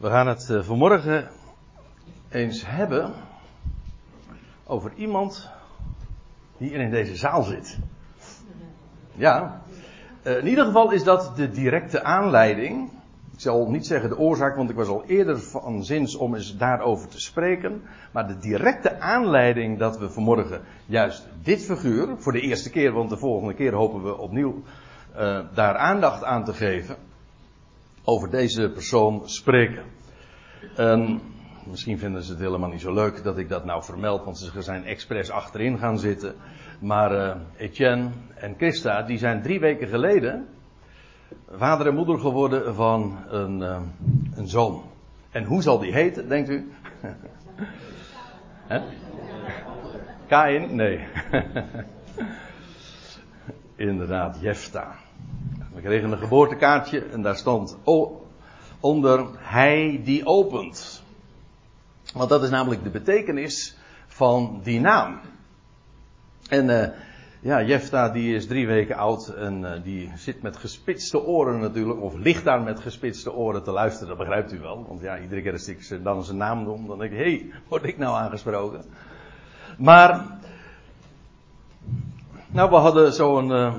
We gaan het eh, vanmorgen eens hebben over iemand die hier in deze zaal zit. Ja, eh, in ieder geval is dat de directe aanleiding. Ik zal niet zeggen de oorzaak, want ik was al eerder van zins om eens daarover te spreken. Maar de directe aanleiding dat we vanmorgen juist dit figuur, voor de eerste keer, want de volgende keer hopen we opnieuw uh, daar aandacht aan te geven, over deze persoon spreken. Um, misschien vinden ze het helemaal niet zo leuk dat ik dat nou vermeld, want ze zijn expres achterin gaan zitten. Maar uh, Etienne en Christa, die zijn drie weken geleden vader en moeder geworden van een, uh, een zoon. En hoe zal die heten, denkt u? Kain? Nee. Inderdaad, Jefta. We kregen een geboortekaartje en daar stond onder hij die opent. Want dat is namelijk de betekenis van die naam. En uh, ja, Jefta die is drie weken oud en uh, die zit met gespitste oren natuurlijk, of ligt daar met gespitste oren te luisteren, dat begrijpt u wel. Want ja, iedere keer als ik dan zijn naam noem, dan denk ik, hé, hey, word ik nou aangesproken? Maar, nou we hadden zo'n uh,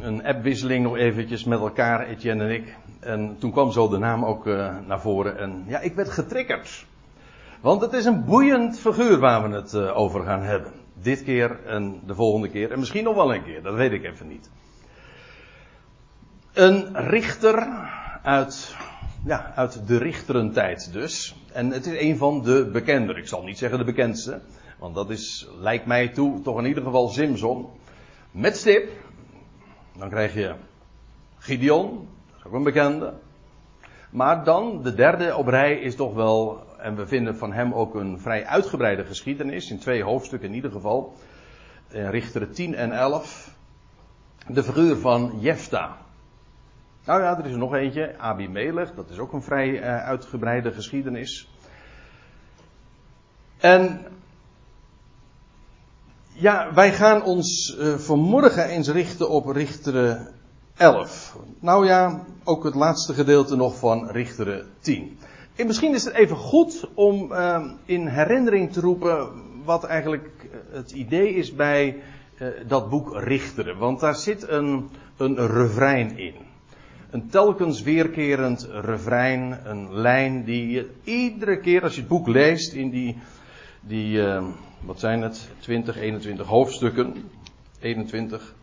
een appwisseling nog eventjes met elkaar, Etienne en ik. En toen kwam zo de naam ook uh, naar voren. En ja, ik werd getriggerd. Want het is een boeiend figuur waar we het uh, over gaan hebben. Dit keer en de volgende keer. En misschien nog wel een keer, dat weet ik even niet. Een richter uit, ja, uit de richterentijd dus. En het is een van de bekendere. Ik zal niet zeggen de bekendste. Want dat is, lijkt mij toe, toch in ieder geval Simson. Met stip. Dan krijg je Gideon, dat is ook een bekende. Maar dan, de derde op rij is toch wel, en we vinden van hem ook een vrij uitgebreide geschiedenis, in twee hoofdstukken in ieder geval, in Richteren 10 en 11, de figuur van Jefta. Nou ja, er is er nog eentje, Abimelech, dat is ook een vrij uh, uitgebreide geschiedenis. En ja, wij gaan ons uh, vanmorgen eens richten op Richteren 11. Nou ja, ook het laatste gedeelte nog van Richteren 10. En misschien is het even goed om uh, in herinnering te roepen wat eigenlijk het idee is bij dat boek Richteren. Want daar zit een, een refrein in. Een telkens weerkerend refrein, een lijn die je iedere keer als je het boek leest in die, die uh, wat zijn het, 20, 21 hoofdstukken, 21,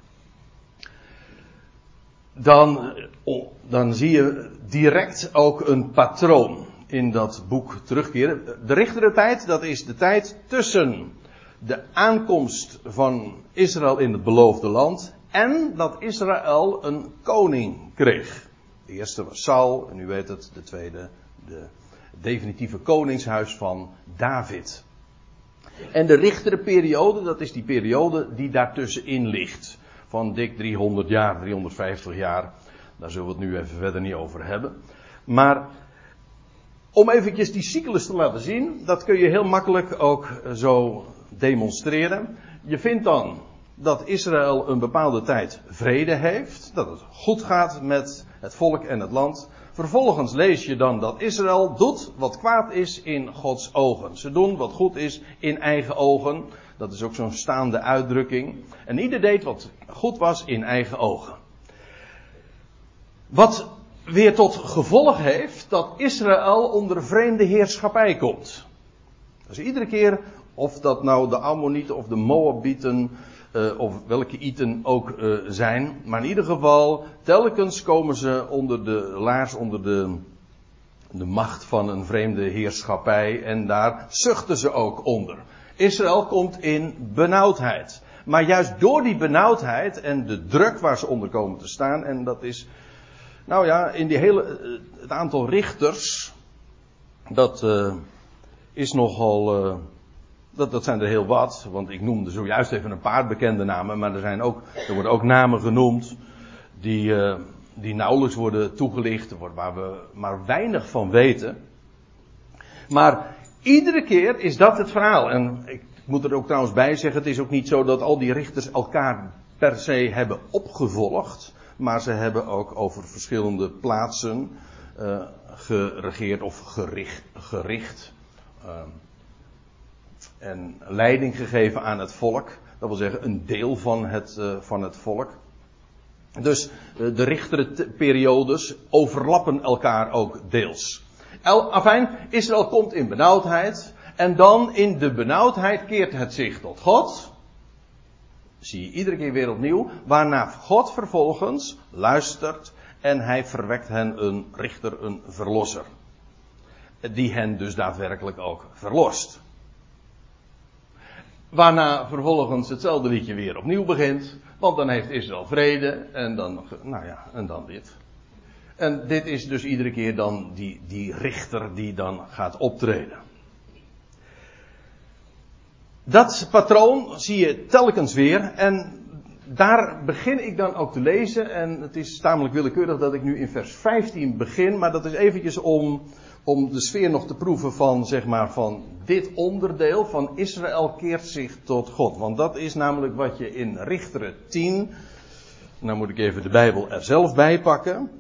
dan, dan zie je direct ook een patroon in dat boek terugkeren. De richtere tijd, dat is de tijd tussen de aankomst van Israël in het beloofde land en dat Israël een koning kreeg. De eerste was Saul en u weet het, de tweede, de definitieve koningshuis van David. En de richtere periode, dat is die periode die daartussenin ligt van dik 300 jaar, 350 jaar. Daar zullen we het nu even verder niet over hebben. Maar om eventjes die cyclus te laten zien, dat kun je heel makkelijk ook zo demonstreren. Je vindt dan dat Israël een bepaalde tijd vrede heeft, dat het goed gaat met het volk en het land. Vervolgens lees je dan dat Israël doet wat kwaad is in Gods ogen. Ze doen wat goed is in eigen ogen. Dat is ook zo'n staande uitdrukking. En ieder deed wat goed was in eigen ogen. Wat weer tot gevolg heeft dat Israël onder vreemde heerschappij komt. Dus iedere keer, of dat nou de Ammonieten of de Moabieten, uh, of welke Iten ook uh, zijn, maar in ieder geval, telkens komen ze onder de laars, onder de, de macht van een vreemde heerschappij en daar zuchten ze ook onder. Israël komt in benauwdheid. Maar juist door die benauwdheid en de druk waar ze onder komen te staan, en dat is, nou ja, in die hele, eh, het aantal richters, dat is nogal, dat, dat zijn er heel wat, want ik noemde zojuist even een paar bekende namen, maar er zijn ook, er worden ook namen genoemd die, uh, die nauwelijks worden toegelicht, waar we maar weinig van weten. Maar Iedere keer is dat het verhaal. En ik moet er ook trouwens bij zeggen, het is ook niet zo dat al die richters elkaar per se hebben opgevolgd. Maar ze hebben ook over verschillende plaatsen geregeerd of gericht. gericht en leiding gegeven aan het volk. Dat wil zeggen een deel van het, van het volk. Dus de richtere periodes overlappen elkaar ook deels. Afijn, Israël komt in benauwdheid. En dan in de benauwdheid keert het zich tot God. Zie je iedere keer weer opnieuw. Waarna God vervolgens luistert en hij verwekt hen een richter, een verlosser. Die hen dus daadwerkelijk ook verlost. Waarna vervolgens hetzelfde liedje weer opnieuw begint. Want dan heeft Israël vrede en dan, nou ja, en dan dit. En dit is dus iedere keer dan die, die richter die dan gaat optreden. Dat patroon zie je telkens weer en daar begin ik dan ook te lezen en het is tamelijk willekeurig dat ik nu in vers 15 begin, maar dat is eventjes om, om de sfeer nog te proeven van, zeg maar, van dit onderdeel van Israël keert zich tot God. Want dat is namelijk wat je in Richteren 10, nou moet ik even de Bijbel er zelf bij pakken,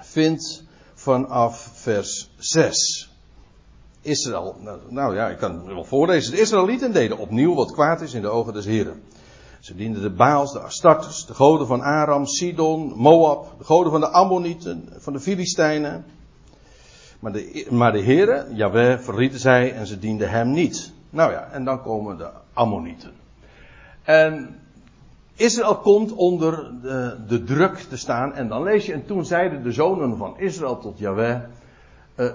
vindt vanaf vers 6. Israël, nou, nou, ja, ik kan het wel voorlezen. De Israëlieten deden opnieuw wat kwaad is in de ogen des Heren. Ze dienden de Baals, de Astartes, de goden van Aram, Sidon, Moab, de goden van de Ammonieten, van de Filistijnen. Maar de, maar de heren, Jaweh, verlieten zij en ze dienden hem niet. Nou ja, en dan komen de Ammonieten. En Israël komt onder de, de, druk te staan. En dan lees je, en toen zeiden de zonen van Israël tot Jaweh, uh,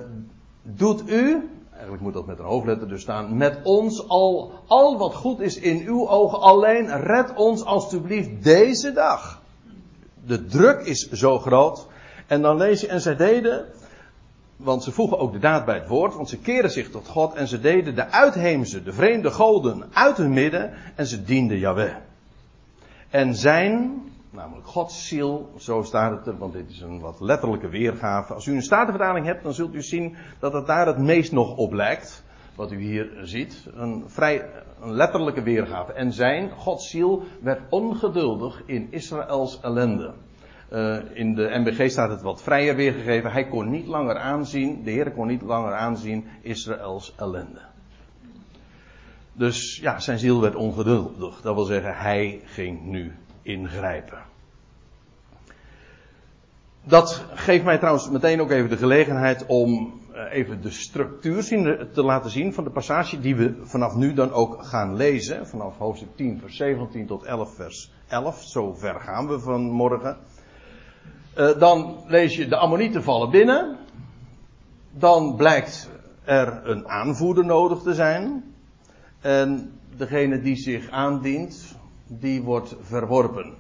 doet u, eigenlijk moet dat met een hoofdletter dus staan, met ons al, al wat goed is in uw ogen, alleen red ons alstublieft deze dag. De druk is zo groot. En dan lees je, en zij deden, want ze voegen ook de daad bij het woord, want ze keren zich tot God en ze deden de uitheemse, de vreemde goden uit hun midden en ze dienden Yahweh. En zijn, namelijk Gods ziel, zo staat het er, want dit is een wat letterlijke weergave. Als u een statenvertaling hebt, dan zult u zien dat het daar het meest nog op lijkt. Wat u hier ziet. Een vrij een letterlijke weergave. En zijn, Gods ziel, werd ongeduldig in Israëls ellende. Uh, in de MBG staat het wat vrijer weergegeven. Hij kon niet langer aanzien, de Heer kon niet langer aanzien Israëls ellende. Dus ja, zijn ziel werd ongeduldig. Dat wil zeggen, hij ging nu ingrijpen. Dat geeft mij trouwens meteen ook even de gelegenheid om eh, even de structuur te laten zien van de passage die we vanaf nu dan ook gaan lezen. Vanaf hoofdstuk 10 vers 17 tot 11 vers 11. Zo ver gaan we vanmorgen. Uh, dan lees je de Ammonieten vallen binnen. Dan blijkt er een aanvoerder nodig te zijn. En degene die zich aandient, die wordt verworpen.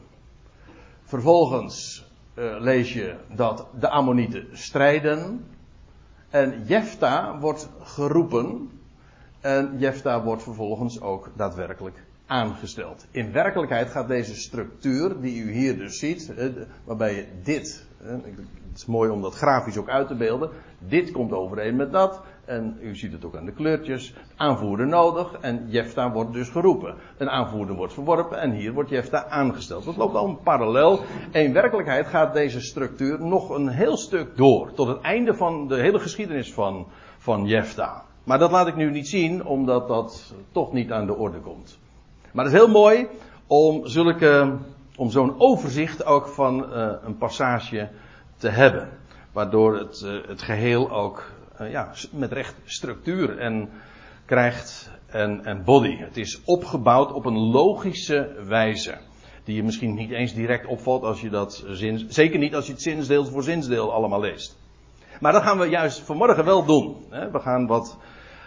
Vervolgens uh, lees je dat de Ammonieten strijden. En Jefta wordt geroepen. En Jefta wordt vervolgens ook daadwerkelijk aangesteld. In werkelijkheid gaat deze structuur, die u hier dus ziet, waarbij dit, het is mooi om dat grafisch ook uit te beelden, dit komt overeen met dat, en u ziet het ook aan de kleurtjes, aanvoerder nodig en Jefta wordt dus geroepen. Een aanvoerder wordt verworpen en hier wordt Jefta aangesteld. Dat loopt al parallel. In werkelijkheid gaat deze structuur nog een heel stuk door, tot het einde van de hele geschiedenis van, van Jefta. Maar dat laat ik nu niet zien, omdat dat toch niet aan de orde komt. Maar het is heel mooi om zulke, om zo'n overzicht ook van uh, een passage te hebben. Waardoor het, uh, het geheel ook uh, ja, met recht structuur en krijgt en, en body. Het is opgebouwd op een logische wijze. Die je misschien niet eens direct opvalt als je dat zin, zeker niet als je het zinsdeel voor zinsdeel allemaal leest. Maar dat gaan we juist vanmorgen wel doen. We gaan wat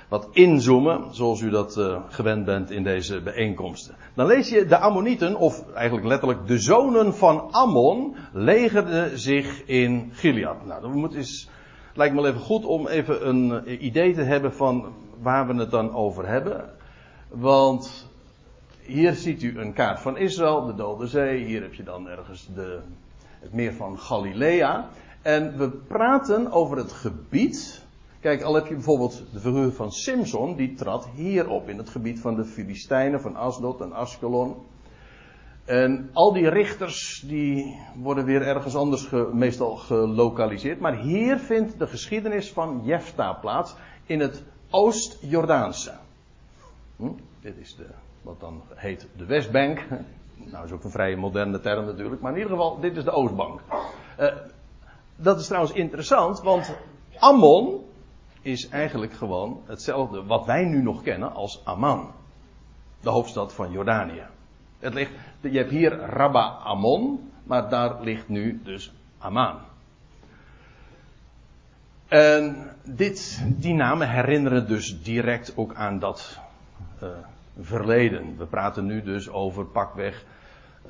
wat inzoomen, zoals u dat uh, gewend bent in deze bijeenkomsten. Dan lees je de Ammonieten, of eigenlijk letterlijk de zonen van Ammon, legerden zich in Gilead. Nou, dat moet eens, lijkt me even goed om even een uh, idee te hebben van waar we het dan over hebben. Want hier ziet u een kaart van Israël, de Dode Zee. Hier heb je dan ergens de, het meer van Galilea. En we praten over het gebied Kijk, al heb je bijvoorbeeld de figuur van Simson, die trad hier op in het gebied van de Filistijnen, van Asdod en Askelon. En al die richters die worden weer ergens anders meestal gelokaliseerd. Maar hier vindt de geschiedenis van Jefta plaats in het Oost-Jordaanse. Hm? Dit is de, wat dan heet de Westbank. Nou, is ook een vrij moderne term natuurlijk. Maar in ieder geval, dit is de Oostbank. Uh, dat is trouwens interessant, want Ammon is eigenlijk gewoon hetzelfde wat wij nu nog kennen als Amman. De hoofdstad van Jordanië. Het ligt, je hebt hier Rabba Ammon, maar daar ligt nu dus Amman. En dit, die namen herinneren dus direct ook aan dat uh, verleden. We praten nu dus over pakweg,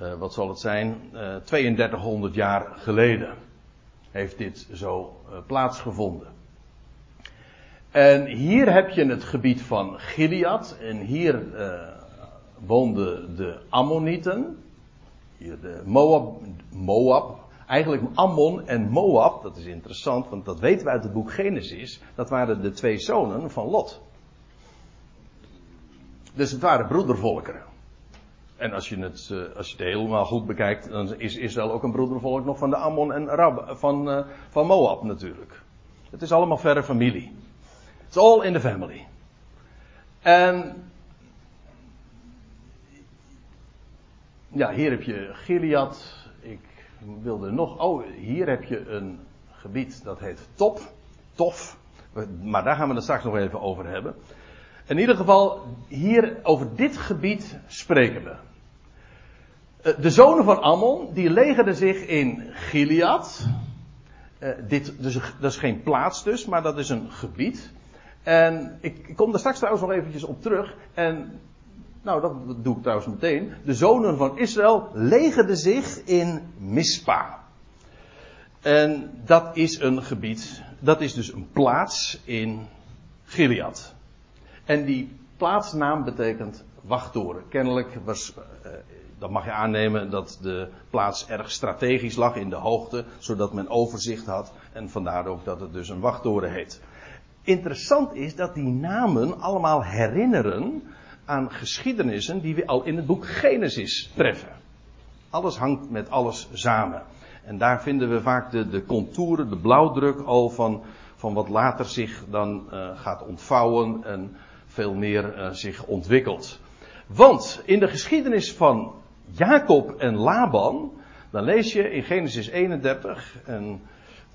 uh, wat zal het zijn, uh, eh, 3200 jaar geleden heeft dit zo plaatsgevonden. En hier heb je het gebied van Gilead en hier woonden de Ammonieten, hier de Moab, Moab, eigenlijk Ammon en Moab, dat is interessant, want dat weten we uit het boek Genesis, dat waren de twee zonen van Lot. Dus het waren broedervolkeren. En als je het, eh, als je het helemaal goed bekijkt, dan is Israël ook een broedervolk nog van de Ammon en Rab, van, uh, van Moab natuurlijk. Het is allemaal verre familie. It's all in the family. En ja, hier heb je Gilead. Ik wilde nog. Oh, hier heb je een gebied dat heet Top. Tof. Maar daar gaan we het straks nog even over hebben. In ieder geval, hier over dit gebied spreken we. Eh, de zonen van Ammon, die legerden zich in Gilead. Uh, dit, dus, dat is geen plaats dus, maar dat is een gebied. En ik, kom daar straks trouwens nog eventjes op terug. En nou, dat doe ik trouwens meteen. De zonen van Israël legerden zich in Mispa. En dat is een gebied, dat is dus een plaats in Gilead. En die plaatsnaam betekent wachttoren. Kennelijk was, eh, dan mag je aannemen dat de plaats erg strategisch lag in de hoogte, zodat men overzicht had. En vandaar ook dat het dus een wachttoren heet. Interessant is dat die namen allemaal herinneren aan geschiedenissen die we al in het boek Genesis treffen. Alles hangt met alles samen. En daar vinden we vaak de, de contouren, de blauwdruk al van, van wat later zich dan uh, gaat ontvouwen en veel meer uh, zich ontwikkelt. Want in de geschiedenis van Jacob en Laban, dan lees je in Genesis 31, en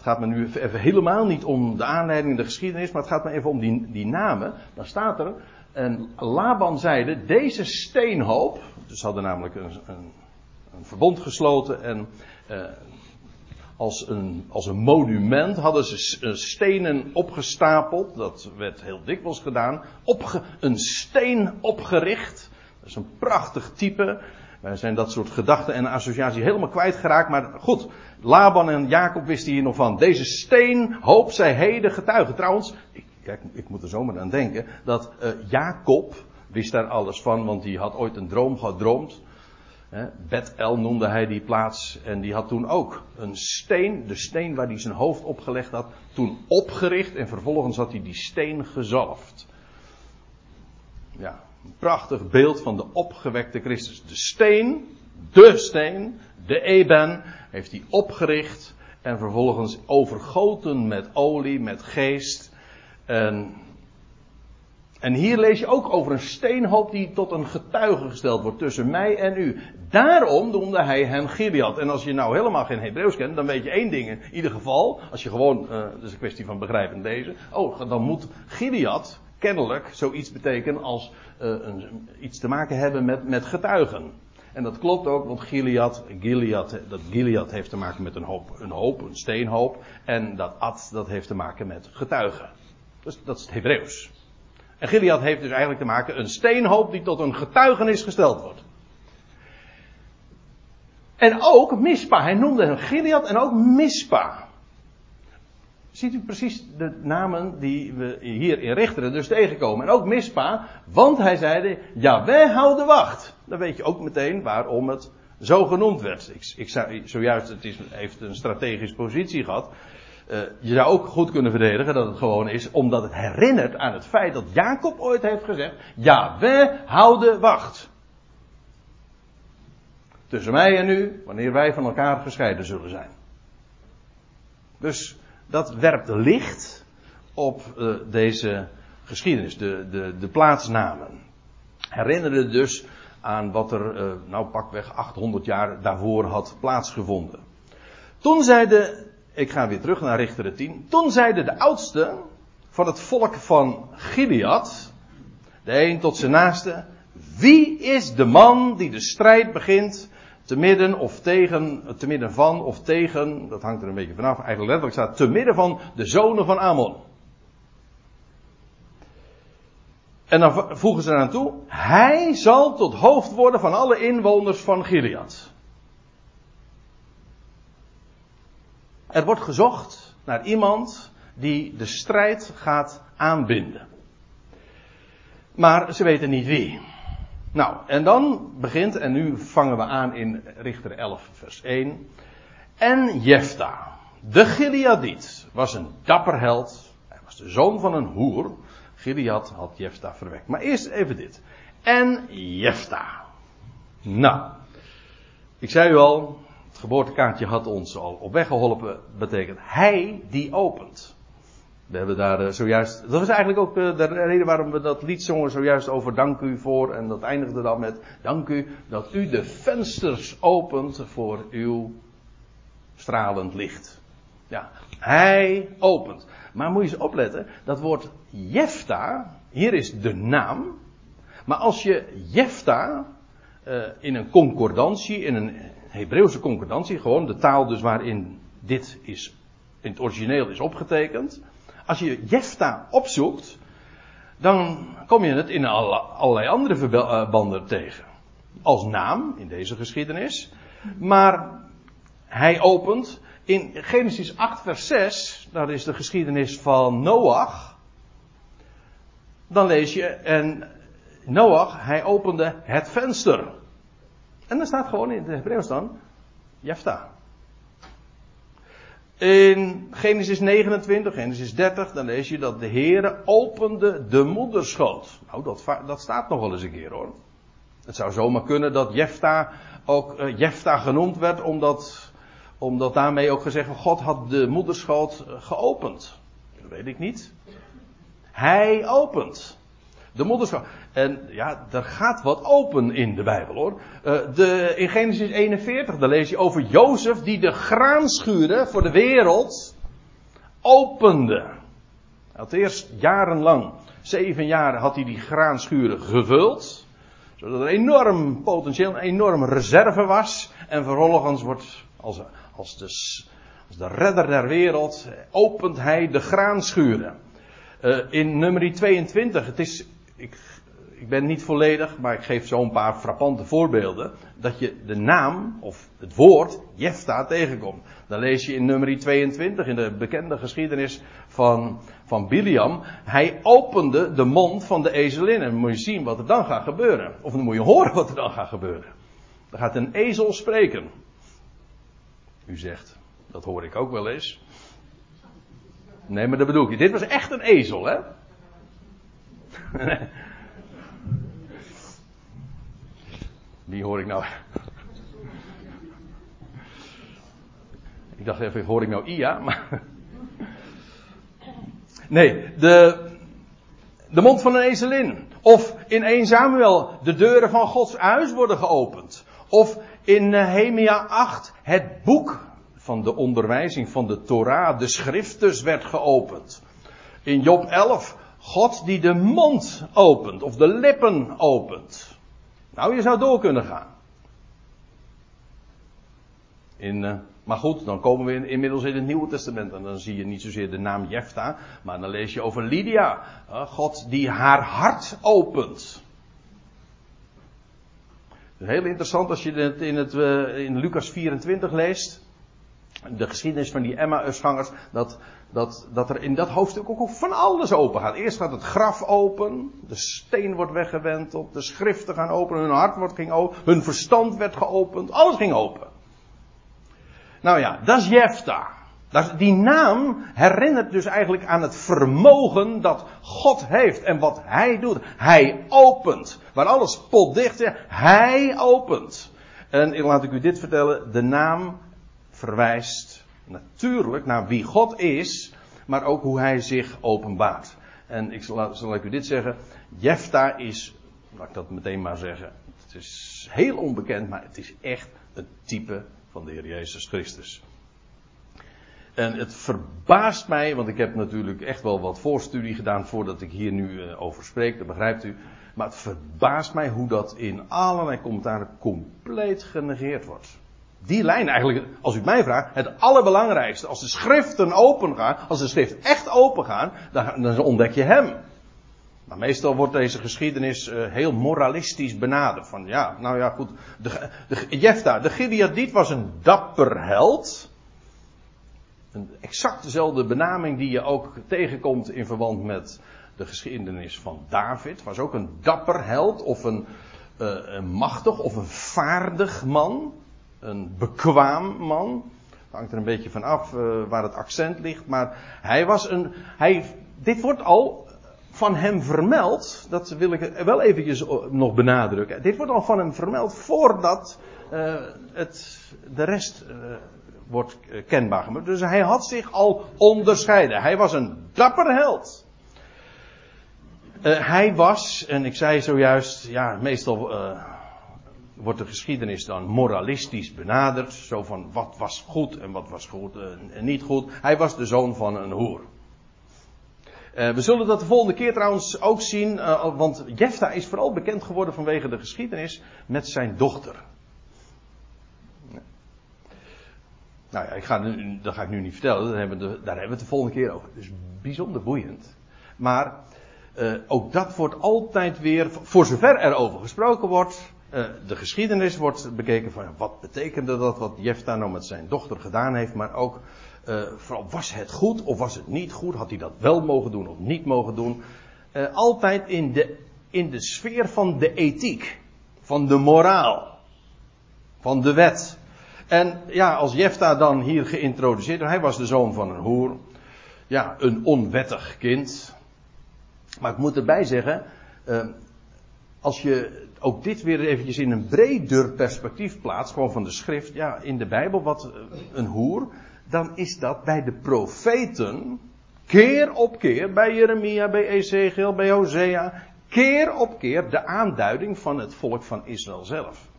het gaat me nu even helemaal niet om de aanleiding, de geschiedenis, maar het gaat me even om die, die namen. Dan staat er, en Laban zeide, deze steenhoop, dus hadden namelijk een, een, een verbond gesloten en uh, als een, als een monument hadden ze stenen opgestapeld, dat werd heel dikwijls gedaan, opge, een steen opgericht, dat is een prachtig type. Wij zijn dat soort gedachten en associaties helemaal kwijtgeraakt, maar goed, Laban en Jacob wisten hier nog van. Deze steen hoop zij heden getuigen. Trouwens, Kijk, ik moet er zomaar aan denken dat uh, Jacob wist daar alles van, want die had ooit een droom gedroomd. Bethel noemde hij die plaats en die had toen ook een steen, de steen waar hij zijn hoofd opgelegd had, toen opgericht en vervolgens had hij die steen gezalfd. Ja, prachtig beeld van de opgewekte Christus. De steen, de steen, de Eben, heeft hij opgericht en vervolgens overgoten met olie, met geest en, en hier lees je ook over een steenhoop die tot een getuige gesteld wordt tussen mij en u. Daarom noemde hij hem Gilead. En als je nou helemaal geen Hebreeuws kent, dan weet je één ding in ieder geval. Als je gewoon, uh, dat is een kwestie van begrijpen lezen. Oh, dan moet Gilead kennelijk zoiets betekenen als uh, een, iets te maken hebben met, met getuigen. En dat klopt ook, want Gilead, dat Gilead heeft te maken met een hoop, een hoop, een steenhoop. En dat Ad, dat heeft te maken met getuigen. Dus dat is het Hebreeuws. En Gilead heeft dus eigenlijk te maken een steenhoop die tot een getuigenis gesteld wordt. En ook Mispa. Hij noemde hem Gilead en ook Mispa. Ziet u precies de namen die we hier in Richteren dus tegenkomen. En ook Mispa, want hij zeide, ja wij houden wacht. Dan weet je ook meteen waarom het zo genoemd werd. Ik, ik zei zojuist, het is, heeft een strategische positie gehad. Uh, je zou ook goed kunnen verdedigen dat het gewoon is omdat het herinnert aan het feit dat Jacob ooit heeft gezegd: Ja, we houden wacht. Tussen mij en u, wanneer wij van elkaar gescheiden zullen zijn. Dus dat werpt licht op uh, deze geschiedenis, de, de, de plaatsnamen. Herinneren dus aan wat er, uh, nou pakweg 800 jaar daarvoor had plaatsgevonden. Toen zeiden, ik ga weer terug naar Richter 10. Toen zeiden de oudsten van het volk van Gilead, de een tot zijn naaste, wie is de man die de strijd begint te midden of tegen, te midden van of tegen, dat hangt er een beetje vanaf, eigenlijk letterlijk staat te midden van de zonen van Amon. En dan voegen ze eraan toe, hij zal tot hoofd worden van alle inwoners van Gilead. Er wordt gezocht naar iemand die de strijd gaat aanbinden. Maar ze weten niet wie. Nou, en dan begint, en nu vangen we aan in Richter 11, vers 1. En Jefta, de Gileadiet, was een dapper held. Hij was de zoon van een hoer. Gilead had Jefta verwekt. Maar eerst even dit. En Jefta. Nou, ik zei u al, het geboortekaartje had ons al op weg geholpen. Betekent hij die opent. We hebben daar eh, zojuist. Dat was eigenlijk ook eh, de reden waarom we dat lied zongen zojuist over dank u voor. En dat eindigde dan met dank u dat u de vensters opent voor uw stralend licht. Ja, hij opent. Maar moet je eens opletten, dat woord Jefta, hier is de naam. Maar als je Jefta uh, in een concordantie, in een Hebreeuwse concordantie, gewoon de taal dus waarin dit is, in het origineel is opgetekend. Als je Jefta opzoekt, dan kom je het in allerlei andere verbanden tegen. Als naam in deze geschiedenis. Maar hij opent in Genesis 8, vers 6, dat is de geschiedenis van Noach. Dan lees je, en Noach, hij opende het venster. En dan staat gewoon in het Hebreeuws dan, Jefta. In Genesis 29, Genesis 30, dan lees je dat de Heere opende de moederschoot. Nou, dat, dat staat nog wel eens een keer hoor. Het zou zomaar kunnen dat Jefta ook uh, Jefta genoemd werd, omdat, omdat daarmee ook gezegd wordt, God had de moederschoot eh, geopend. Dat weet ik niet. Hij opent. De moederschoot. En ja, er gaat wat open in de Bijbel hoor. Uh, de, in Genesis 41, daar lees je over Jozef die de graanschuren voor de wereld opende. Had eerst jarenlang, zeven jaar, had hij die graanschuren gevuld. Zodat er enorm potentieel, een enorm reserve was. En vervolgens wordt, als, als, de, als de redder der wereld, opent hij de graanschuren. Uh, in nummer 22, het is, ik ik ben niet volledig, maar ik geef zo een paar frappante voorbeelden. Dat je de naam of het woord Jefta tegenkomt. Dan lees je in nummer 22 in de bekende geschiedenis van, van Biliam. Hij opende de mond van de ezelin. En moet je zien wat er dan gaat gebeuren. Of dan moet je horen wat er dan gaat gebeuren. Dan gaat een ezel spreken. U zegt, dat hoor ik ook wel eens. Nee, maar dat bedoel ik. Dit was echt een ezel, hè? Wie hoor ik nou? ik dacht even, hoor ik nou Ia? Maar. Nee, de, de mond van een ezelin. Of in 1 Samuel, de deuren van Gods huis worden geopend. Of in Nehemia 8, het boek van de onderwijzing van de Torah, de schriftus werd geopend. In Job 11, God die de mond opent, of de lippen opent. Nou, je zou door kunnen gaan. In, uh, maar goed, dan komen we in, inmiddels in het Nieuwe Testament. En dan zie je niet zozeer de naam Jefta. Maar dan lees je over Lydia. Uh, God die haar hart opent. Heel interessant als je het in, het, uh, in Lucas 24 leest. De geschiedenis van die Emma-usgangers. Dat dat, dat er in dat hoofdstuk ook van alles open gaat. Eerst gaat het graf open, de steen wordt weggewenteld, de schriften gaan open, hun hart wordt, ging open, hun verstand werd geopend, alles ging open. Nou ja, dat is Jefta. Die naam herinnert dus eigenlijk aan het vermogen dat God heeft en wat Hij doet. Hij opent. Waar alles potdicht is, Hij opent. En laat ik u dit vertellen. De naam verwijst natuurlijk naar wie God is, maar ook hoe hij zich openbaart. En ik zal, zal ik u dit zeggen. Jefta is, laat ik dat meteen maar zeggen. Het is heel onbekend, maar het is echt een type van de Heer Jezus Christus. En het verbaast mij, want ik heb natuurlijk echt wel wat voorstudie gedaan voordat ik hier nu eh, over spreek, dat begrijpt u. Maar het verbaast mij hoe dat in allerlei commentaren compleet genegeerd wordt. Die lijn eigenlijk, als u mij vraagt, het allerbelangrijkste. Als de schriften open gaan, als de schrift echt open gaan, dan, dan ontdek je hem. Maar meestal wordt deze geschiedenis uh, heel moralistisch benaderd. Van ja, nou ja, goed. De, de, Jefta, de Gileadiet was een dapper held. Een exact dezelfde benaming die je ook tegenkomt in verband met de geschiedenis van David. Was ook een dapper held of een, uh, een machtig of een vaardig man. Een bekwaam man. Hangt er een beetje van af uh, waar het accent ligt. Maar hij was een. Hij, dit wordt al van hem vermeld. Dat wil ik wel eventjes nog benadrukken. Dit wordt al van hem vermeld voordat uh, het, de rest wordt kenbaar gemaakt. Dus hij had zich al onderscheiden. Hij was een dapper held. Hij was, en ik zei zojuist, ja, meestal wordt de geschiedenis dan moralistisch benaderd. Zo van wat was goed en wat was goed en niet goed. Hij was de zoon van een hoer. Uh, we zullen dat de volgende keer trouwens ook zien, want Jefta is vooral bekend geworden vanwege de geschiedenis met zijn dochter. Nou ja, ik ga dat ga ik nu niet vertellen, daar hebben, we de, daar hebben we het de volgende keer over. Dus bijzonder boeiend. Maar uh, ook dat wordt altijd weer, voor zover er over gesproken wordt, uh, de geschiedenis wordt bekeken van wat betekende dat wat Jefta nou met zijn dochter gedaan heeft, maar ook uh, vooral was het goed of was het niet goed, had hij dat wel mogen doen of niet mogen doen. altijd in de, in de sfeer van de ethiek, van de moraal, van de wet. En ja, als Jefta dan hier geïntroduceerd, hij was de zoon van een hoer, ja, een onwettig kind. Maar ik moet erbij zeggen, als je ook dit weer eventjes in een breder perspectief plaatst, gewoon van de schrift, ja, in de Bijbel, wat een hoer, dan is dat bij de profeten, keer op keer, bij Jeremia, bij Ezekiel, bij Hosea, keer op keer de aanduiding van het volk van Israël zelf.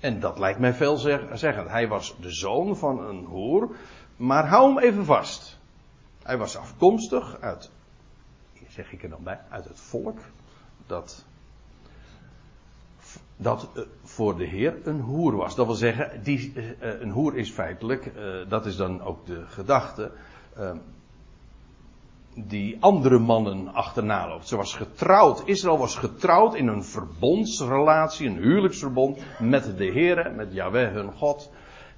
En dat lijkt mij veel zeggen. Hij was de zoon van een hoer, maar hou hem even vast. Hij was afkomstig uit, zeg ik er dan bij, uit het volk dat, dat uh, voor de Heer een hoer was. Dat wil zeggen, die, uh, een hoer is feitelijk, dat is dan ook de gedachte, die andere mannen achterna loopt. Ze was getrouwd, Israël was getrouwd in een verbondsrelatie, een huwelijksverbond met de Heer, met Yahweh hun God.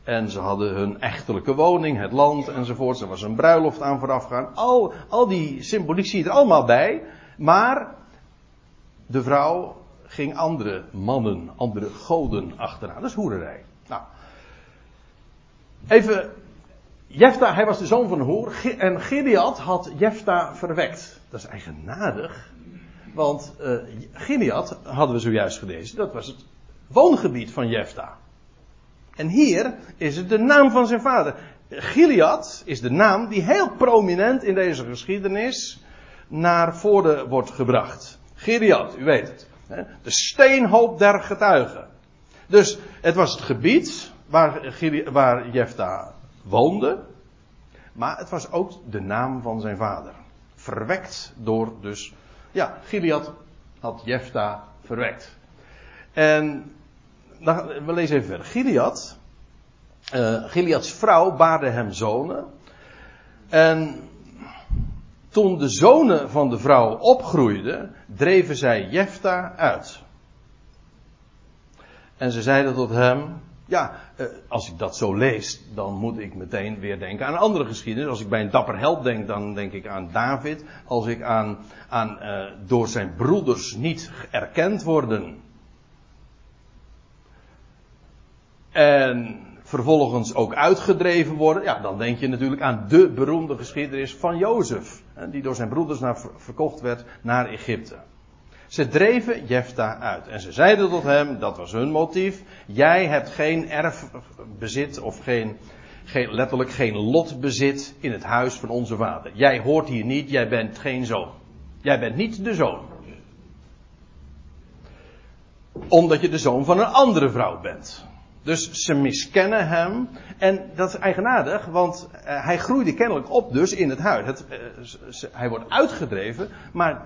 En ze hadden hun echtelijke woning, het land enzovoort. Er was een bruiloft aan vooraf gaan. Al, al die symboliek zie je er allemaal bij. Maar de vrouw ging andere mannen, andere goden achteraan. Dat is hoererij. Nou, even. Jefta, hij was de zoon van hoer. En Gilead had Jefta verwekt. Dat is eigenaardig. Want uh, Gilead, hadden we zojuist gelezen, dat was het woongebied van Jefta. En hier is het de naam van zijn vader. Gilead is de naam die heel prominent in deze geschiedenis naar voren wordt gebracht. Gilead, u weet het. De steenhoop der getuigen. Dus het was het gebied waar, waar Jefta woonde. Maar het was ook de naam van zijn vader. Verwekt door dus. Ja, Gilead had Jefta verwekt. En we lezen even verder. Gilead, uh, Gileads vrouw baarde hem zonen. En toen de zonen van de vrouw opgroeiden, dreven zij Jefta uit. En ze zeiden tot hem, ja, uh, als ik dat zo lees, dan moet ik meteen weer denken aan andere geschiedenis. Als ik bij een dapper held denk, dan denk ik aan David. Als ik aan, aan uh, door zijn broeders niet erkend worden, en vervolgens ook uitgedreven worden, ja, dan denk je natuurlijk aan de beroemde geschiedenis van Jozef, die door zijn broeders naar, verkocht werd naar Egypte. Ze dreven Jefta uit. En ze zeiden tot hem, dat was hun motief. Jij hebt geen erfbezit of geen, geen, letterlijk geen lotbezit in het huis van onze vader. Jij hoort hier niet, jij bent geen zoon. Jij bent niet de zoon. Omdat je de zoon van een andere vrouw bent. Dus ze miskennen hem. En dat is eigenaardig, want uh, hij groeide kennelijk op dus in het huis. Het, uh, hij wordt uitgedreven, maar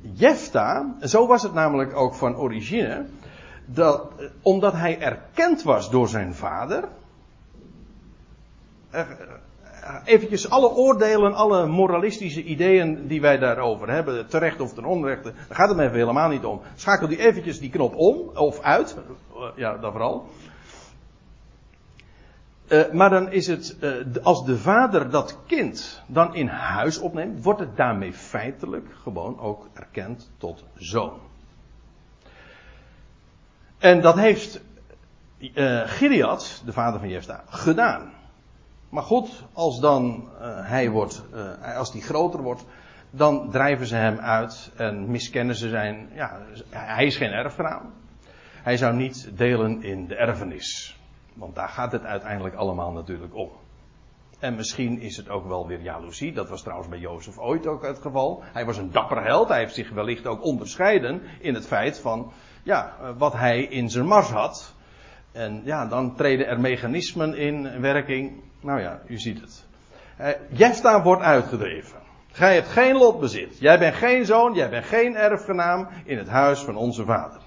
Jefta, zo was het namelijk ook van origine, dat, uh, omdat hij erkend was door zijn vader. Eventjes alle oordelen, alle moralistische ideeën die wij daarover hebben, terecht of ten onrechte, daar gaat het me even helemaal niet om. Schakel die eventjes die knop om, of uit, ja, dat vooral. Uh, maar dan is het, uh, als de vader dat kind dan in huis opneemt, wordt het daarmee feitelijk gewoon ook erkend tot zoon. En dat heeft uh, Gilead, de vader van Jefta, gedaan. Maar goed, als dan hij wordt, als die groter wordt, dan drijven ze hem uit en miskennen ze zijn, ja, hij is geen erfgenaam. Hij zou niet delen in de erfenis. Want daar gaat het uiteindelijk allemaal natuurlijk om. En misschien is het ook wel weer jaloezie. Dat was trouwens bij Jozef ooit ook het geval. Hij was een dapper held. Hij heeft zich wellicht ook onderscheiden in het feit van ja, wat hij in zijn mars had. En ja, dan treden er mechanismen in werking. Nou ja, u ziet het. Uh, Jefta wordt uitgedreven. Gij hebt geen lotbezit. Jij bent geen zoon, jij bent geen erfgenaam in het huis van onze vader.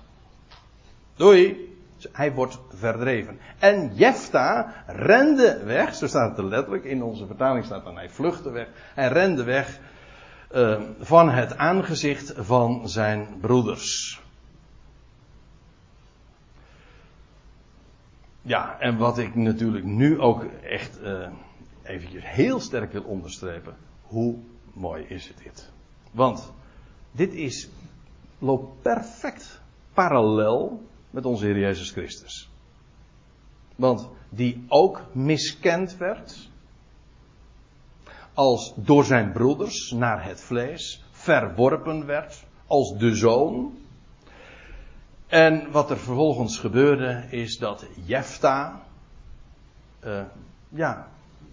Doei. Hij wordt verdreven. En Jefta rende weg, zo staat het er letterlijk, in onze vertaling staat dan hij vluchtte weg. Hij rende weg uh, van het aangezicht van zijn broeders. Ja, en wat ik natuurlijk nu ook echt uh, eventjes heel sterk wil onderstrepen. Hoe mooi is dit? Want dit is, loopt perfect parallel met onze Heer Jezus Christus. Want die ook miskend werd. Als door zijn broeders naar het vlees. Verworpen werd. Als de zoon. En wat er vervolgens gebeurde is dat Jefta. Uh, ja,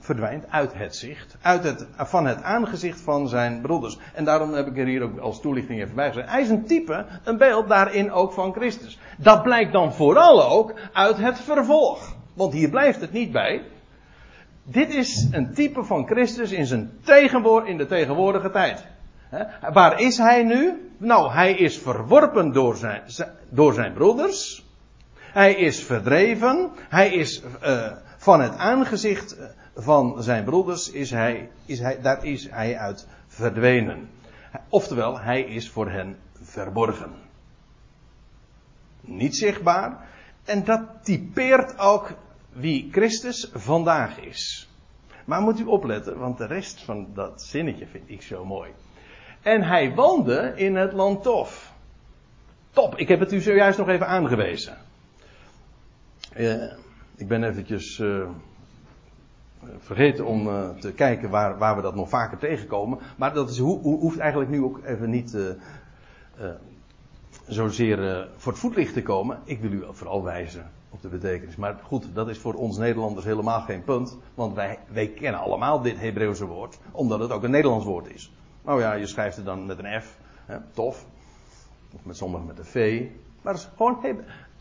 verdwijnt uit het zicht. Uit het, van het aangezicht van zijn broeders. En daarom heb ik er hier ook als toelichting even bij gezet. Hij is een type, een beeld daarin ook van Christus. Dat blijkt dan vooral ook uit het vervolg. Want hier blijft het niet bij. Dit is een type van Christus in, zijn in de tegenwoordige tijd. Waar is hij nu? Nou, hij is verworpen door zijn, door zijn broeders. Hij is verdreven. Hij is uh, van het aangezicht van zijn broeders is hij, is hij, daar is hij uit verdwenen. Oftewel, hij is voor hen verborgen. Niet zichtbaar. En dat typeert ook wie Christus vandaag is. Maar moet u opletten, want de rest van dat zinnetje vind ik zo mooi. En hij woonde in het land Tof. Top, ik heb het u zojuist nog even aangewezen. Uh, ik ben eventjes uh, vergeten om uh, te kijken waar, waar we dat nog vaker tegenkomen. Maar dat is, ho hoeft eigenlijk nu ook even niet uh, uh, zozeer voor het voetlicht te komen. Ik wil u vooral wijzen op de betekenis. Maar goed, dat is voor ons Nederlanders helemaal geen punt. Want wij, wij kennen allemaal dit Hebreeuwse woord. Omdat het ook een Nederlands woord is. Nou ja, je schrijft het dan met een F. Hè, tof. Of met sommigen met een V. Maar het is gewoon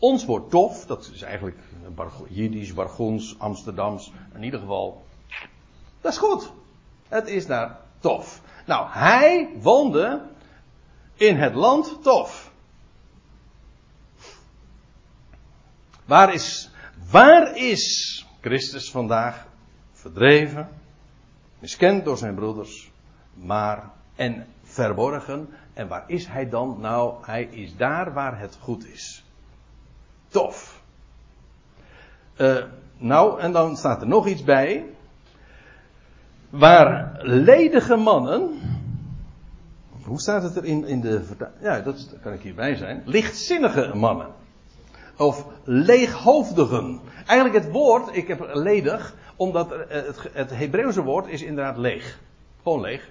ons woord tof, dat is eigenlijk Jiddisch, Bargons, Amsterdams, in ieder geval. Dat is goed. Het is daar tof. Nou, hij woonde in het land tof. Waar is, waar is Christus vandaag verdreven, miskend door zijn broeders, maar en verborgen? En waar is hij dan? Nou, hij is daar waar het goed is. Tof. Uh, nou, en dan staat er nog iets bij. Waar ledige mannen. Hoe staat het er in, in de. Ja, dat kan ik hierbij zijn. Lichtzinnige mannen. Of leeghoofdigen. Eigenlijk het woord, ik heb ledig, omdat het, het Hebreeuwse woord is inderdaad leeg. Gewoon leeg.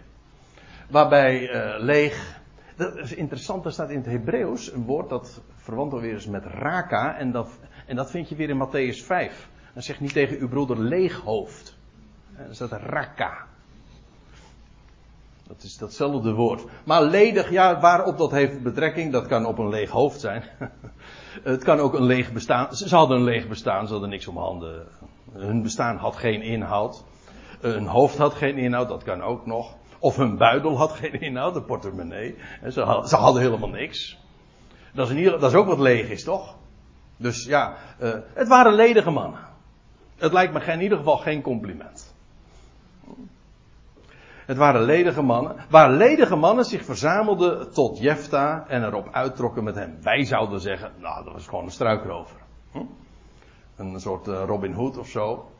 Waarbij uh, leeg Dat is interessant, er staat in het Hebreeuws een woord dat verwant alweer is met raka. En dat, en dat vind je weer in Matthäus 5. Dan zeg niet tegen uw broeder leeghoofd. Dan staat raka. Dat is datzelfde woord. Maar ledig, ja, waarop dat heeft betrekking, dat kan op een leeg hoofd zijn. het kan ook een leeg bestaan. Ze hadden een leeg bestaan, ze hadden niks om handen. Hun bestaan had geen inhoud. Hun hoofd had geen inhoud, dat kan ook nog. Of hun buidel had geen inhoud, de portemonnee. Ze hadden, ze hadden helemaal niks. Dat is, dat is ook wat leeg is, toch? Dus ja, uh, het waren ledige mannen. Het lijkt me in ieder geval geen compliment. Het waren ledige mannen. Waar ledige mannen zich verzamelden tot Jefta en erop uittrokken met hem. Wij zouden zeggen, nou dat was gewoon een struikrover. Hm? Een soort uh, Robin Hood of zo.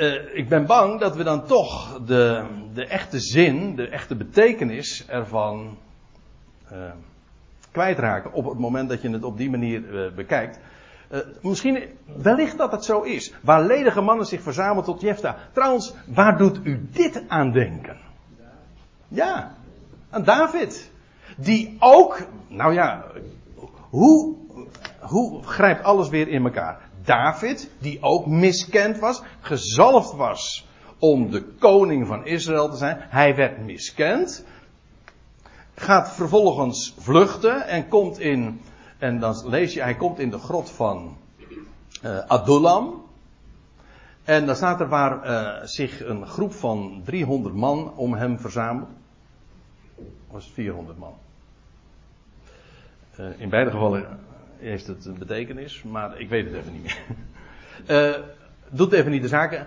Uh, ik ben bang dat we dan toch de, de echte zin, de echte betekenis ervan uh, kwijtraken op het moment dat je het op die manier bekijkt. Uh, misschien, wellicht dat het zo is. Waar ledige mannen zich verzamelen tot Jefta. Trouwens, waar doet u dit aan denken? Ja, aan David. Die ook, nou ja, hoe, hoe grijpt alles weer in elkaar? David, die ook miskend was, gezalfd was om de koning van Israël te zijn. Hij werd miskend. Gaat vervolgens vluchten en komt in en dan lees je, hij komt in de grot van uh, Adullam. En dan staat er waar uh, zich een groep van 300 man om hem verzamelt. Was het 400 man? Uh, in beide gevallen heeft het een betekenis, maar ik weet het even niet meer. doet even niet de zaken.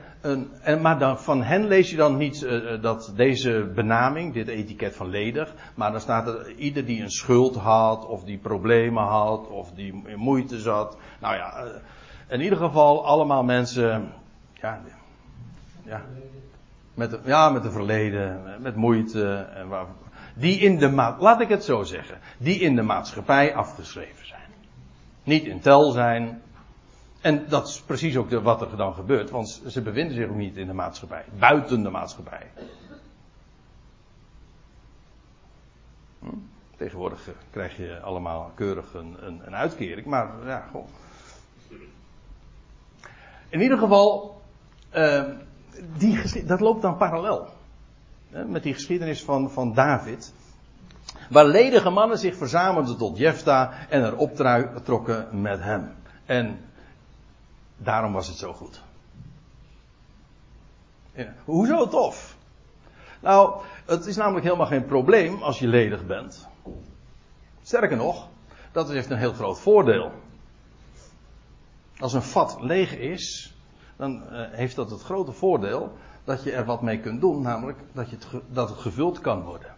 en, maar dan, van hen lees je dan niet uh, dat deze benaming, dit etiket van ledig, maar dan staat er ieder die een schuld had, of die problemen had, of die in moeite zat. Nou ja, uh, in ieder geval allemaal mensen, ja, ja, met, ja, met een verleden, met moeite, en waar, die in de laat ik het zo zeggen, die in de maatschappij afgeschreven. Niet in tel zijn, en dat is precies ook wat er dan gebeurt, want ze bevinden zich ook niet in de maatschappij, buiten de maatschappij. Hm? Tegenwoordig eh, krijg je allemaal keurig een, een, een uitkering, maar ja, gewoon. In ieder geval, uh, die, dat loopt dan parallel. Hè, met die geschiedenis van, van David. Waar ledige mannen zich verzamelden tot Jefta en er optrokken met hem. En Daarom was het zo goed. Hoezo tof? Nou, het is namelijk helemaal geen probleem als je ledig bent. Sterker nog, dat heeft een heel groot voordeel. Als een vat leeg is, dan uh, heeft dat het grote voordeel dat je er wat mee kunt doen, namelijk dat, je het, dat het gevuld kan worden.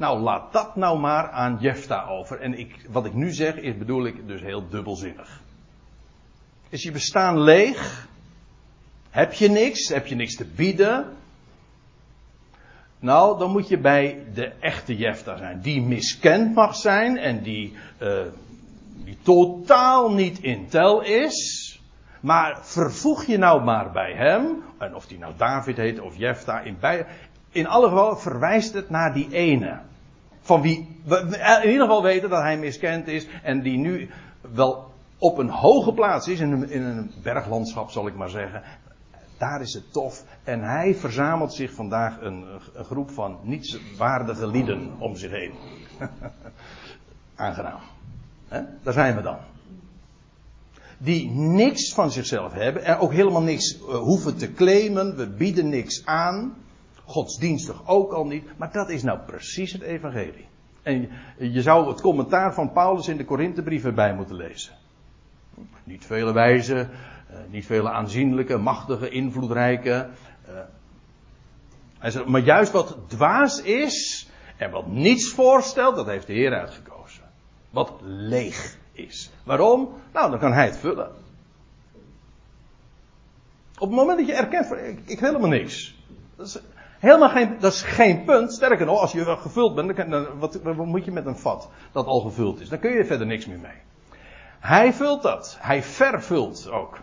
Nou, laat dat nou maar aan Jefta over. En ik, wat ik nu zeg, is bedoel ik dus heel dubbelzinnig. Is je bestaan leeg? Heb je niks? Heb je niks te bieden? Nou, dan moet je bij de echte Jefta zijn. Die miskend mag zijn en die, uh, die totaal niet in tel is. Maar vervoeg je nou maar bij hem. En of die nou David heet of Jefta. In, bij, in alle geval verwijst het naar die ene. Van wie we in ieder geval weten dat hij miskend is. En die nu wel op een hoge plaats is, in een, in een berglandschap zal ik maar zeggen. Daar is het tof. En hij verzamelt zich vandaag een, een groep van nietswaardige lieden om zich heen. Aangenaam. Daar zijn we dan. Die niks van zichzelf hebben en ook helemaal niks uh, hoeven te claimen. We bieden niks aan. Godsdienstig ook al niet. Maar dat is nou precies het evangelie. En je zou het commentaar van Paulus in de Korinthebrieven bij moeten lezen. Niet vele wijze, uh, niet vele aanzienlijke, machtige, invloedrijke. Zegt, maar juist wat dwaas is en wat niets voorstelt, dat heeft de Heer uitgekozen. Wat leeg is. Waarom? Nou, dan kan hij het vullen. Op het moment dat je erkent, ik, ik helemaal niks. Dat is helemaal geen, dat is geen punt. Sterker nog, als je gevuld bent, dan, dan wat, wat moet je met een vat dat al gevuld is? Dan kun je verder niks meer mee. Hij vult dat. Hij vervult ook.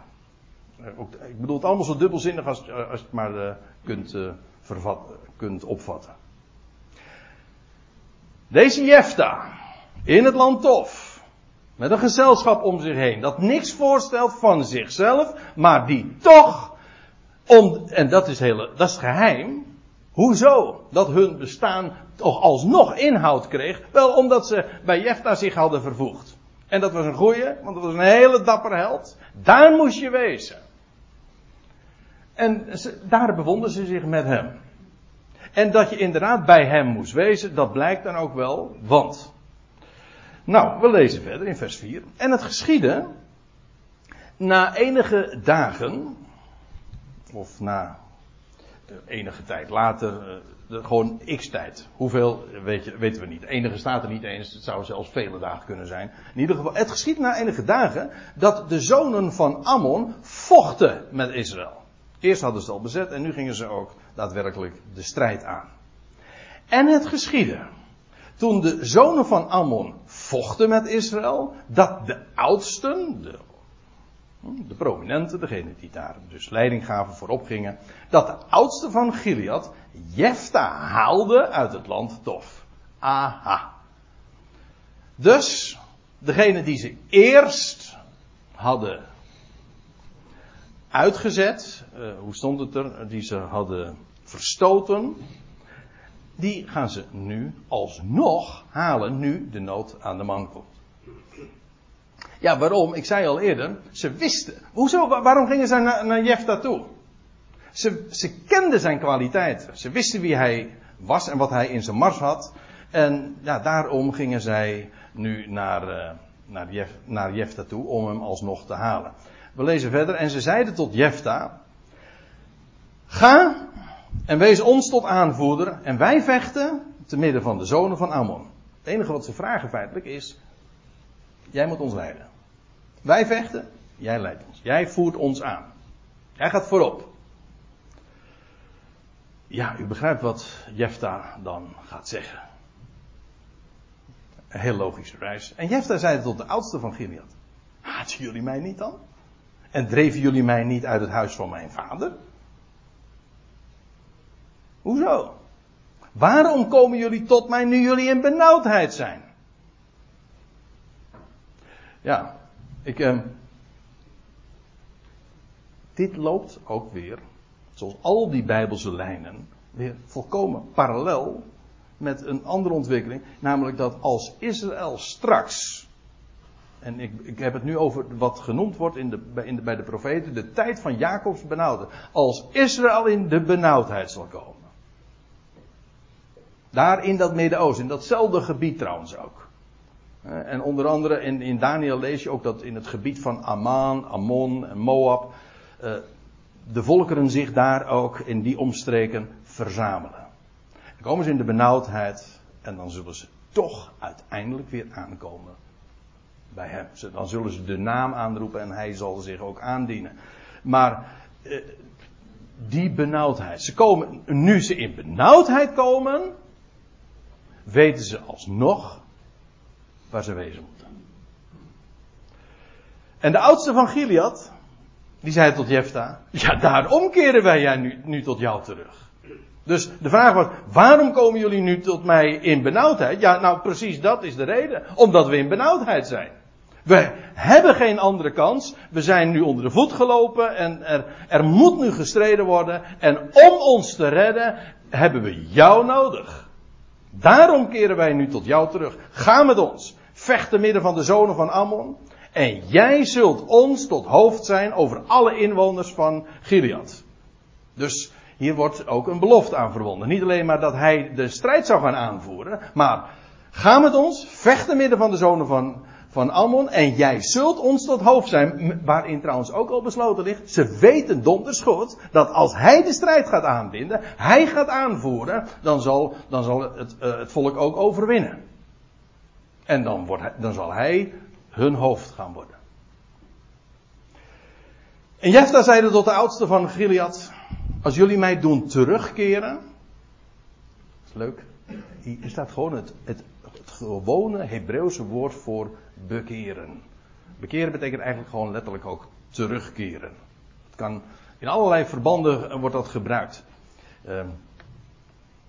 Ik bedoel het allemaal zo dubbelzinnig als, als je het maar uh, kunt, uh, vervat, kunt opvatten. Deze Jefta, in het land Tof, met een gezelschap om zich heen, dat niks voorstelt van zichzelf, maar die toch, om, en dat is, hele, dat is geheim, hoezo dat hun bestaan toch alsnog inhoud kreeg? Wel omdat ze bij Jefta zich hadden vervoegd. En dat was een goeie, want dat was een hele dapper held. Daar moest je wezen. En daar bevonden ze zich met hem. En dat je inderdaad bij hem moest wezen, dat blijkt dan ook wel, want. Nou, we lezen verder in vers 4. En het geschiedde, na enige dagen, of na enige tijd later, eh, gewoon x tijd. Hoeveel je, weten we niet. Enige staat er niet eens, het zou zelfs vele dagen kunnen zijn. In ieder geval, het geschiet na enige dagen dat de zonen van Ammon vochten met Israël. Eerst hadden ze het al bezet en nu gingen ze ook daadwerkelijk de strijd aan. En het geschiedde. Toen de zonen van Ammon vochten met Israël, dat de oudsten, de, de prominenten, degene die daar dus leiding gaven, voorop gingen, dat de oudste van Gilead Jefta haalde uit het land Tof. Aha. Dus, degene die ze eerst hadden uitgezet, uh, hoe stond het er, die ze hadden verstoten, die gaan ze nu alsnog halen, nu de nood aan de man komt. Ja, waarom? Ik zei al eerder, ze wisten. Hoezo? Waarom gingen ze naar, naar Jefta toe? Ze, ze kenden zijn kwaliteiten. Ze wisten wie hij was en wat hij in zijn mars had. En ja, daarom gingen zij nu naar, uh, naar, naar Jefta toe om hem alsnog te halen. We lezen verder. En ze zeiden tot Jefta: Ga en wees ons tot aanvoerder. En wij vechten te midden van de zonen van Ammon. Het enige wat ze vragen feitelijk is: Jij moet ons leiden. Wij vechten, jij leidt ons. Jij voert ons aan. Jij gaat voorop. Ja, u begrijpt wat Jefta dan gaat zeggen. Een heel logische reis. En Jefta zei tot de oudste van Gilead. Haten jullie mij niet dan? En dreven jullie mij niet uit het huis van mijn vader? Hoezo? Waarom komen jullie tot mij nu jullie in benauwdheid zijn? Ja, ik. Eh, dit loopt ook weer, zoals al die Bijbelse lijnen, weer volkomen parallel met een andere ontwikkeling. Namelijk dat als Israël straks en ik, ik, heb het nu over wat genoemd wordt in de, in bij de profeten, de tijd van Jacobs benauwde. Als Israël in de benauwdheid zal komen. Daar in dat Midden-Oosten, in datzelfde gebied trouwens ook. Eh, en onder andere in, in Daniel lees je ook dat in het gebied van Ammon, Ammon en Moab. Eh, de volkeren zich daar ook in die omstreken verzamelen. Dan komen ze in de benauwdheid en dan zullen ze toch uiteindelijk weer aankomen bij hem. Dan zullen ze de naam aanroepen en hij zal zich ook aandienen. Maar eh, die benauwdheid. Ze komen, nu ze in benauwdheid komen, weten ze alsnog waar ze wezen moeten. En de oudste van Gilead, die zei tot Jefta, ja daarom keren wij jij nu, nu tot jou terug. Dus de vraag was, waarom komen jullie nu tot mij in benauwdheid? Ja, nou precies dat is de reden. Omdat we in benauwdheid zijn. We hebben geen andere kans. We zijn nu onder de voet gelopen en er, er moet nu gestreden worden. En om ons te redden hebben we jou nodig. Daarom keren wij nu tot jou terug. Ga met ons. Vecht te midden van de zonen van Ammon. En jij zult ons tot hoofd zijn over alle inwoners van Gilead. Dus hier wordt ook een belofte aan verbonden. Niet alleen maar dat hij de strijd zou gaan aanvoeren, maar ga met ons, vecht te midden van de zonen van, van Ammon en jij zult ons tot hoofd zijn. Waarin trouwens ook al besloten ligt, ze weten donders goed dat als hij de strijd gaat aanbinden, hij gaat aanvoeren, dan zal, dan zal het, uh, het volk ook overwinnen. En dan, wordt dan zal hij hun hoofd gaan worden. En Jefta zeide tot de oudste van Gilead, als jullie mij doen terugkeren. Dat is leuk. Hier staat gewoon het, het, gewone Hebreeuwse woord voor bekeren. Bekeren betekent eigenlijk gewoon letterlijk ook terugkeren. Het kan, in allerlei verbanden wordt dat gebruikt. Uh,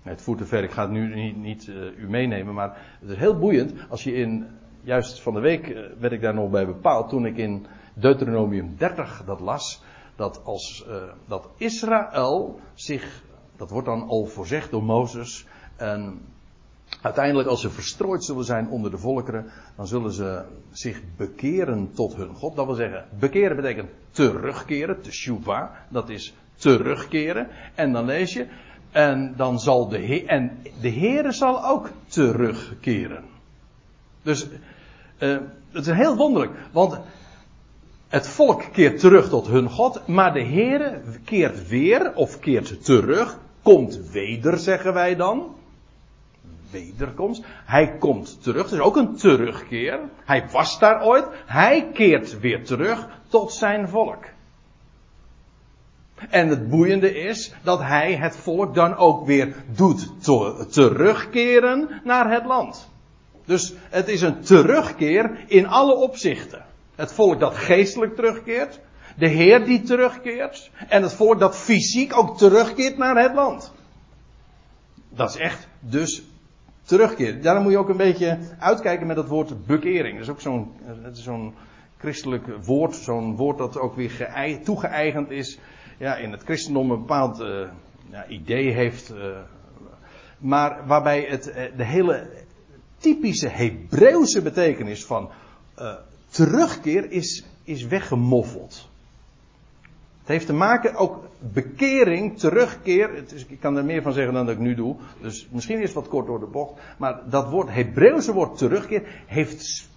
Het voert te ver, ik ga het nu niet, niet uh, u meenemen, maar het is heel boeiend als je in, juist van de week uh, werd ik daar nog bij bepaald, toen ik in Deuteronomium 30 dat las, dat als, uh, dat Israël zich, dat wordt dan al voorzegd door Mozes, en uiteindelijk als ze verstrooid zullen zijn onder de volkeren, dan zullen ze zich bekeren tot hun God. Dat wil zeggen, bekeren betekent terugkeren, teshuva, dat is terugkeren. En dan lees je, en dan zal de Heer, en de Heere zal ook terugkeren. Dus, uh, het is heel wonderlijk, want het volk keert terug tot hun God, maar de Heere keert weer, of keert terug, komt weder, zeggen wij dan. Wederkomst. Hij komt terug, dus ook een terugkeer. Hij was daar ooit, hij keert weer terug tot zijn volk. En het boeiende is dat hij het volk dan ook weer doet terugkeren naar het land. Dus het is een terugkeer in alle opzichten. Het volk dat geestelijk terugkeert, de Heer die terugkeert en het volk dat fysiek ook terugkeert naar het land. Dat is echt dus terugkeer. Daarom moet je ook een beetje uitkijken met het woord bekering. Dat is ook zo'n, zo'n christelijk woord, zo'n woord dat ook weer toegeëigend is ja, in het christendom een bepaald uh, ja, idee heeft. Uh, maar waarbij het, uh, de hele typische Hebreeuwse betekenis van terugkeer is, is weggemoffeld. Het heeft te maken ook bekering, terugkeer. Het is, ik kan er meer van zeggen dan dat ik nu doe. Dus misschien is het wat kort door de bocht. Maar dat woord, Hebreeuwse woord terugkeer, heeft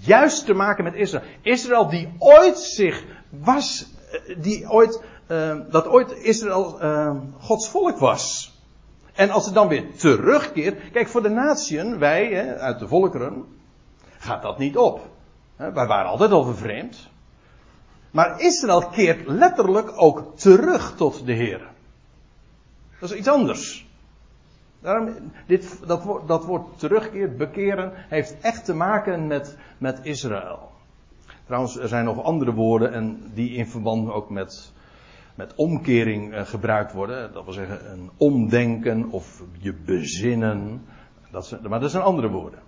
juist te maken met Israël. Israël die ooit zich was, die ooit uh, dat ooit Israël uh, Gods volk was. En als het dan weer terugkeert. Kijk, voor de natieën, wij hè, uit de volkeren, gaat dat niet op. Wij waren altijd al vervreemd. Maar Israël keert letterlijk ook terug tot de Heer. Dat is iets anders. Daarom, dit, dat, woord, dat woord terugkeert, bekeren, heeft echt te maken met, met Israël. Trouwens, er zijn nog andere woorden en die in verband ook met met omkering uh, gebruikt worden. Dat wil zeggen een omdenken of je bezinnen. Dat zijn, maar dat zijn andere woorden.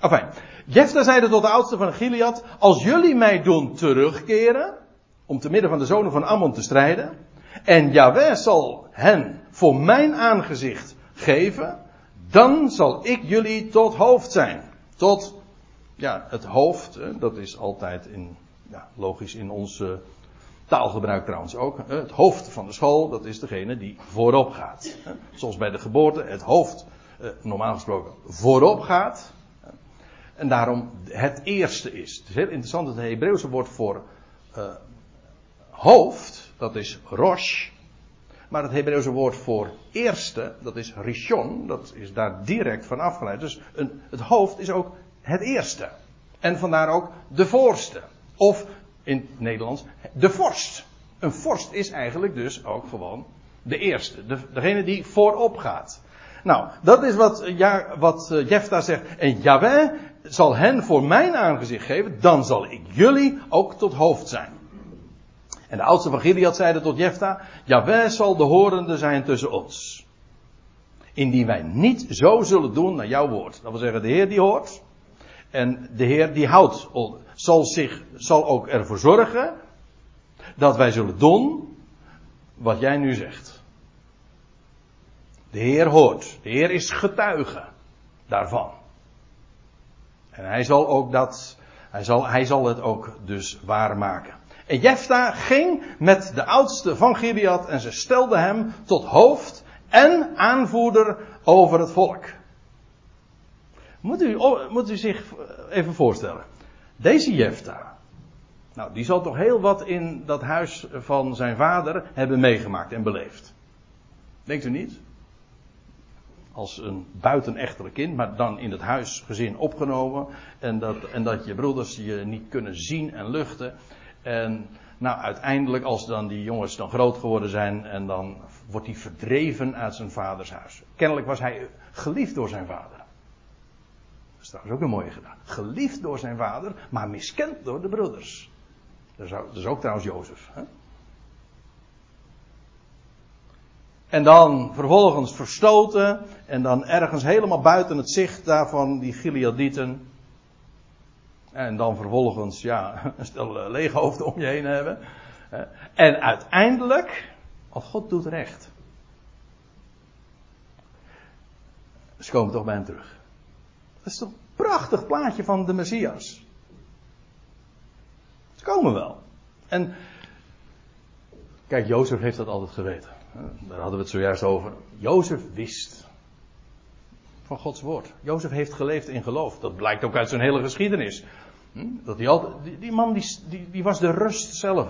Enfin, Jefta zeide tot de oudste van Gilead, als jullie mij doen terugkeren, om te midden van de zonen van Ammon te strijden, en Yahweh zal hen voor mijn aangezicht geven, dan zal ik jullie tot hoofd zijn. Tot, ja, het hoofd, dat is altijd in, ja, logisch in onze Taalgebruik trouwens ook. Het hoofd van de school, dat is degene die voorop gaat. Zoals bij de geboorte het hoofd eh, normaal gesproken voorop gaat. En daarom het eerste is. Het is heel interessant dat het Hebreeuwse woord voor uh, hoofd, dat is rosh. Maar het Hebreeuwse woord voor eerste, dat is rishon, dat is daar direct van afgeleid. Dus een, het hoofd is ook het eerste. En vandaar ook de voorste. Of in het Nederlands, de vorst. Een vorst is eigenlijk dus ook gewoon de eerste, de, degene die voorop gaat. Nou, dat is wat, ja, wat uh, Jefta zegt. En Yahweh zal hen voor mijn aangezicht geven, dan zal ik jullie ook tot hoofd zijn. En de oudste van Gilead zeiden tot Jefta, Yahweh zal de horende zijn tussen ons. Indien wij niet zo zullen doen naar jouw woord. Dat wil zeggen, de Heer die hoort. En de Heer die houdt zal, zich, zal ook ervoor zorgen dat wij zullen doen wat jij nu zegt. De Heer hoort, de Heer is getuige daarvan. En hij zal ook dat, hij zal, hij zal het ook dus waarmaken. En Jefta ging met de oudste van Gilead en ze stelde hem tot hoofd en aanvoerder over het volk. Moet u, moet u zich even voorstellen. Deze Jefta. Nou, die zal toch heel wat in dat huis van zijn vader hebben meegemaakt en beleefd. Denkt u niet? Als een buitenechtelijk kind, maar dan in het huisgezin opgenomen. En dat, en dat je broeders je niet kunnen zien en luchten. En nou, uiteindelijk, als dan die jongens dan groot geworden zijn. En dan wordt hij verdreven uit zijn vaders huis. Kennelijk was hij geliefd door zijn vader. Dat is trouwens ook een mooie gedaan. Geliefd door zijn vader, maar miskend door de broeders. Dat is ook, trouwens Jozef. Hè? En dan vervolgens verstoten. En dan ergens helemaal buiten het zicht daarvan, die Gileadieten. En dan vervolgens, ja, een stel leeghoofden om je heen hebben. En uiteindelijk, want God doet recht. Ze komen toch bij hem terug. Dat is toch een prachtig plaatje van de Messias. Ze komen wel. En kijk, Jozef heeft dat altijd geweten. Daar hadden we het zojuist over. Jozef wist van Gods woord. Jozef heeft geleefd in geloof. Dat blijkt ook uit zijn hele geschiedenis. Hm? Dat die, altijd, die, man die, die, was de rust zelf.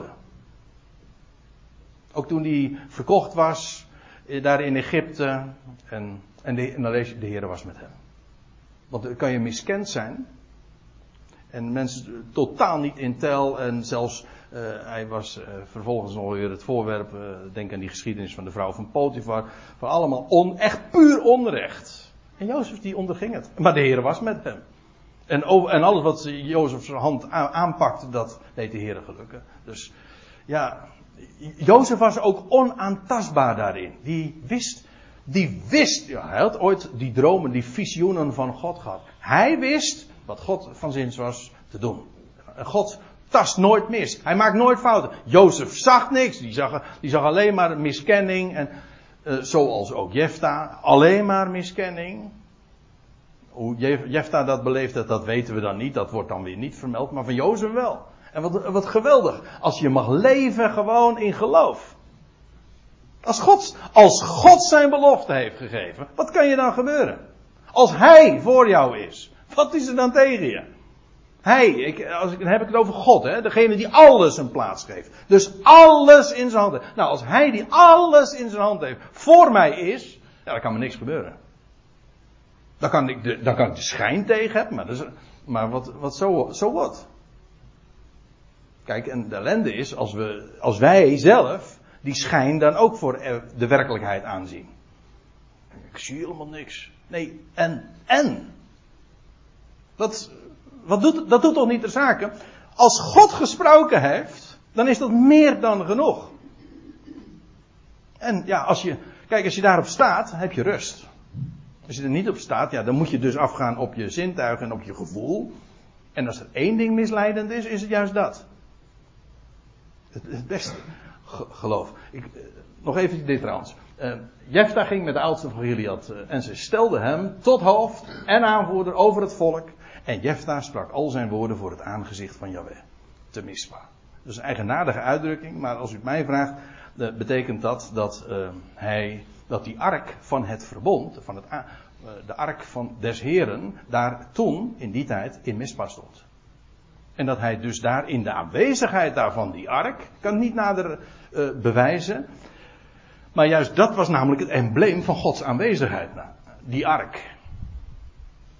Ook toen hij verkocht was, eh, daar in Egypte. En, en, de, de Heer was met hem. Want dan kan je miskend zijn. En mensen totaal niet in tel. En zelfs uh, hij was uh, vervolgens nog weer het voorwerp. Uh, denk aan die geschiedenis van de vrouw van Potifar. Van allemaal on, echt puur onrecht. En Jozef die onderging het. Maar de Heer was met hem. En, en alles wat Jozef zijn hand aanpakte, dat deed de Heer gelukken. Dus ja, Jozef was ook onaantastbaar daarin. Die wist, die wist, ja, hij had ooit die dromen, die visioenen van God gehad. Hij wist wat God van zins was te doen. En God tast nooit mis. Hij maakt nooit fouten. Jozef zag niks. Die zag, die zag alleen maar miskenning. En uh, zoals ook Jefta. Alleen maar miskenning. Hoe Jefta dat beleefd dat weten we dan niet. Dat wordt dan weer niet vermeld. Maar van Jozef wel. En wat, wat geweldig. Als je mag leven gewoon in geloof. Als God, als God zijn belofte heeft gegeven. Wat kan je dan gebeuren? Als Hij voor jou is. Wat is er dan tegen je? Hij, ik, als ik, dan heb ik het over God, hè, degene die alles een plaats geeft. Dus alles in zijn hand heeft. Nou, als hij die alles in zijn hand heeft, voor mij is, ja, dan kan me niks gebeuren. Dan kan ik de, dan kan ik de schijn tegen hebben, maar, dus, maar wat, wat zo, zo wat? Kijk, en de ellende is als, we, als wij zelf die schijn dan ook voor de werkelijkheid aanzien. Ik zie helemaal niks. Nee, en, en. Dat, wat doet, dat doet toch niet de zaken? Als God gesproken heeft, dan is dat meer dan genoeg. En ja, als je, kijk, als je daarop staat, heb je rust. Als je er niet op staat, ja, dan moet je dus afgaan op je zintuigen en op je gevoel. En als er één ding misleidend is, is het juist dat. Het beste geloof. Ik, eh, nog even dit trouwens. Uh, Jefta ging met de oudste van Gilead uh, en ze stelde hem tot hoofd en aanvoerder over het volk. En Jefta sprak al zijn woorden voor het aangezicht van Yahweh. Te mispa. Dat is een eigenaardige uitdrukking, maar als u het mij vraagt, betekent dat dat hij, dat die ark van het verbond, van het, de ark van des Heren, daar toen, in die tijd, in mispa stond. En dat hij dus daar in de aanwezigheid daarvan, die ark, kan niet nader uh, bewijzen. Maar juist dat was namelijk het embleem van Gods aanwezigheid. Die ark.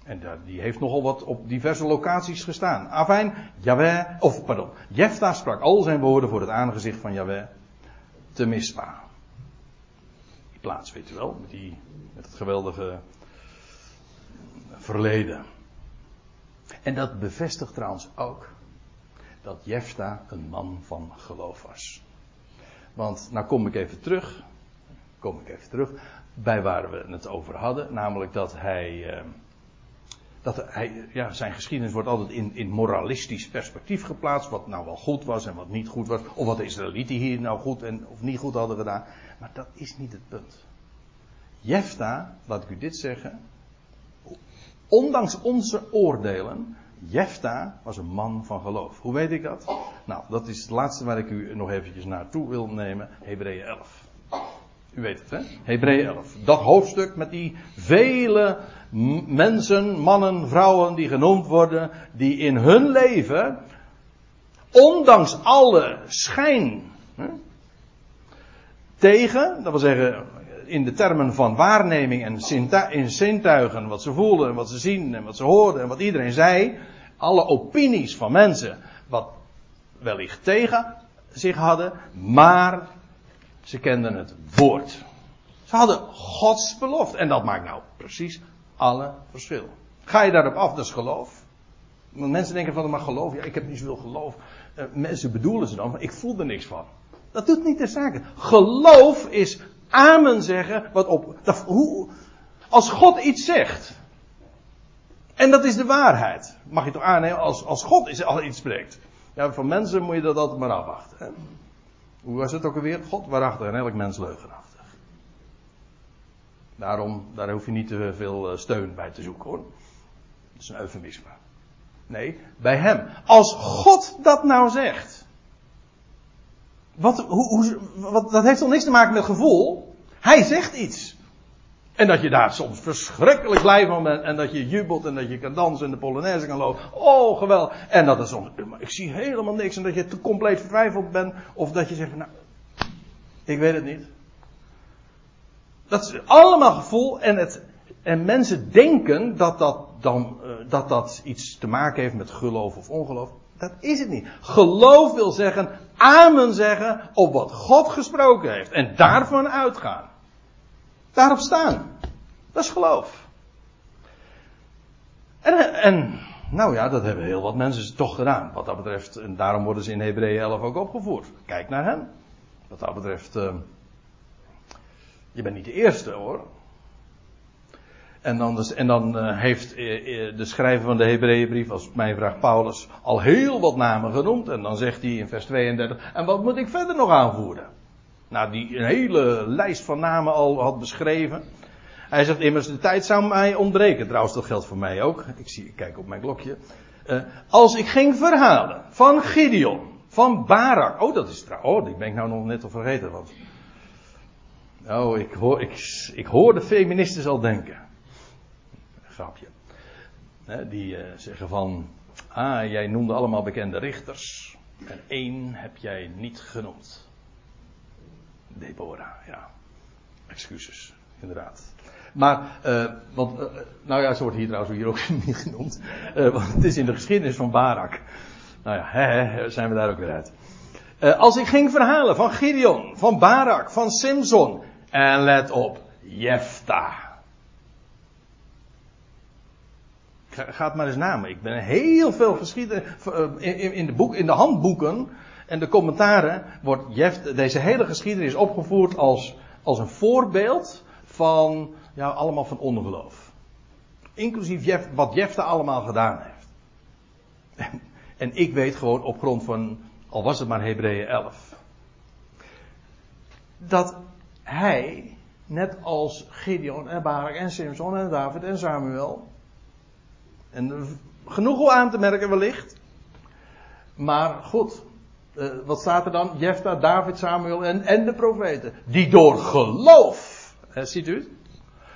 En die heeft nogal wat op diverse locaties gestaan. Afijn, Jaweh, of pardon, Jefta sprak al zijn woorden voor het aangezicht van Jaweh te mispa. Die plaats, weet u wel, die, met het geweldige verleden. En dat bevestigt trouwens ook dat Jefta een man van geloof was. Want nou kom ik even terug, kom ik even terug bij waar we het over hadden, namelijk dat hij. Uh, dat hij, ja, zijn geschiedenis wordt altijd in, in moralistisch perspectief geplaatst. Wat nou wel goed was en wat niet goed was. Of wat de Israëlieten hier nou goed en, of niet goed hadden gedaan. Maar dat is niet het punt. Jefta, laat ik u dit zeggen. Ondanks onze oordelen. Jefta was een man van geloof. Hoe weet ik dat? Nou, dat is het laatste waar ik u nog eventjes naartoe wil nemen. Hebreeën 11. U weet het, hè? Hebreeën 11. Dat hoofdstuk met die vele mensen, mannen, vrouwen die genoemd worden, die in hun leven, ondanks alle schijn, hè, tegen, dat wil zeggen in de termen van waarneming en in zintuigen, wat ze voelden en wat ze zien en wat ze hoorden en wat iedereen zei, alle opinies van mensen, wat wellicht tegen zich hadden, maar ze kenden het woord. Ze hadden Gods belofte. En dat maakt nou precies alle verschil. Ga je daarop af, dat is geloof. Want mensen denken van, maar geloof, ja, ik heb niet zoveel geloof. Uh, mensen bedoelen ze dan, maar ik voel er niks van. Dat doet niet de zaken. Geloof is amen zeggen. Wat op, dat, hoe, als God iets zegt. En dat is de waarheid. Mag je toch aannemen als, als God is, al iets spreekt. Ja, van mensen moet je dat altijd maar afwachten. Hoe was het ook alweer? God waarachtig en elk mens leugenachtig. Daarom, daar hoef je niet te veel eh, steun bij te zoeken hoor. Dat is een eufemisme. Nee, bij hem. Als God dat nou zegt. Wat, hoe, hoe, wat, dat heeft toch niks te maken met gevoel? Hij zegt iets. En dat je daar soms verschrikkelijk blij van bent. En dat je jubelt en dat je kan dansen en de Polonaise kan lopen. Oh, geweldig. En dat er soms, ik zie helemaal niks. En dat je te compleet vertwijfeld bent. Of dat je zegt, nou, ik weet het niet. Dat is allemaal gevoel. En, het, en mensen denken dat dat dan, uh, dat dat iets te maken heeft met geloof of ongeloof. Dat is het niet. Geloof wil zeggen, amen zeggen op wat God gesproken heeft. En daarvan uitgaan. Daarop staan. Dat is geloof. En, en, nou ja, dat hebben heel wat mensen toch gedaan. Wat dat betreft, en daarom worden ze in Hebreeën 11 ook opgevoerd. Kijk naar hem. Wat dat betreft, uh, je bent niet de eerste hoor. En dan, en dan uh, heeft uh, de schrijver van de Hebreeënbrief, als mij vraagt Paulus, al heel wat namen genoemd. En dan zegt hij in vers 32, en wat moet ik verder nog aanvoeren? Nou, die een hele lijst van namen al had beschreven. Hij zegt immers, de tijd zou mij ontbreken. Trouwens, dat geldt voor mij ook. Ik, zie, ik kijk op mijn klokje. Als ik ging verhalen van Gideon, van Barak. Oh, dat is trouwens. Oh, die ben ik nou nog net al vergeten. Want... Oh, ik hoor, ik, ik hoor de feministen al denken. Grapje. die uh, zeggen van. Ah, jij noemde allemaal bekende richters. En één heb jij niet genoemd. Deborah, ja. Excuses, inderdaad. Maar, uh, want, uh, nou ja, ze wordt hier trouwens hier ook niet genoemd. Want het is in de geschiedenis van Barak. Nou ja, zijn we daar ook weer uit. als ik ging verhalen van Gideon, van Barak, van Simson. En let op, Jefta. Gaat maar eens namen. Ik ben heel veel geschiedenis in, in, de boek, in de handboeken en de commentaren wordt Jeft, deze hele geschiedenis opgevoerd als, als een voorbeeld van, ja, allemaal van ongeloof. Inclusief Jef, wat Jefte allemaal gedaan heeft. En, en, ik weet gewoon op grond van, al was het maar Hebreeën 11, dat hij, net als Gideon en Barak en Simson en David en Samuel, en genoeg aan te merken wellicht, maar goed, uh, wat staat er dan? Jefta, David, Samuel en, en de profeten. Die door geloof, ziet u?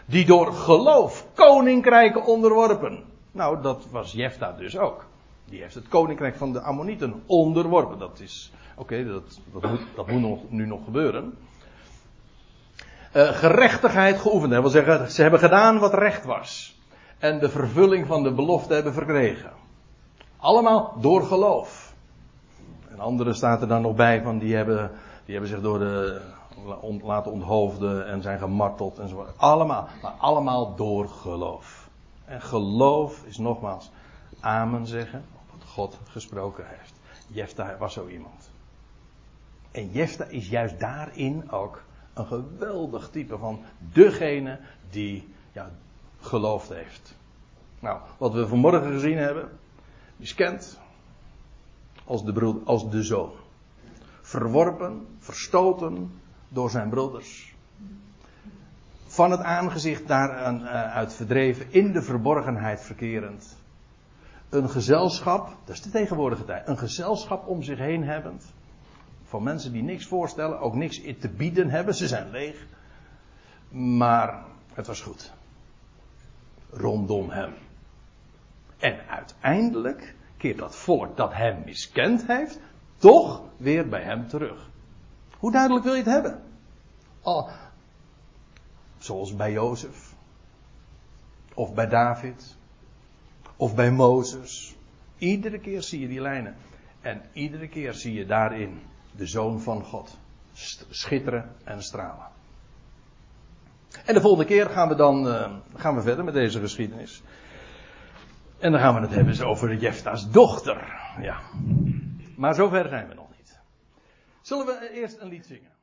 Die door geloof koninkrijken onderworpen. Nou, dat was Jefta dus ook. Die heeft het koninkrijk van de Ammonieten onderworpen. Dat is, oké, dat, dat, moet, dat moet nog, nu nog gebeuren. Uh, gerechtigheid geoefend. Dat wil zeggen, ze hebben gedaan wat recht was. En de vervulling van de belofte hebben verkregen. Allemaal door geloof. En anderen staat er dan nog bij van die hebben, die hebben zich door de laten onthoofden en zijn gemarteld enzovoort. Allemaal, maar allemaal door geloof. En geloof is nogmaals amen zeggen op wat God gesproken heeft. Jefta was zo iemand. En Jefta is juist daarin ook een geweldig type van degene die ja, geloofd heeft. Nou, wat we vanmorgen gezien hebben, is kent als de, broer, als de zoon. Verworpen, verstoten door zijn broeders. Van het aangezicht daaruit eh, verdreven, in de verborgenheid verkerend. Een gezelschap, dat is de tegenwoordige tijd, een gezelschap om zich heen hebbend. Van mensen die niks voorstellen, ook niks te bieden hebben, ze zijn leeg. Maar het was goed. Rondom hem. En uiteindelijk keert dat volk dat hem miskend heeft, toch weer bij hem terug. Hoe duidelijk wil je het hebben? Oh, zoals bij Jozef. Of bij David. Of bij Mozes. Iedere keer zie je die lijnen. En iedere keer zie je daarin de zoon van God. Schitteren en stralen. En de volgende keer gaan we dan uh, gaan we verder met deze geschiedenis. En dan gaan we het hebben over Jefta's dochter. Ja. Maar zover zijn we nog niet. Zullen we eerst een lied zingen?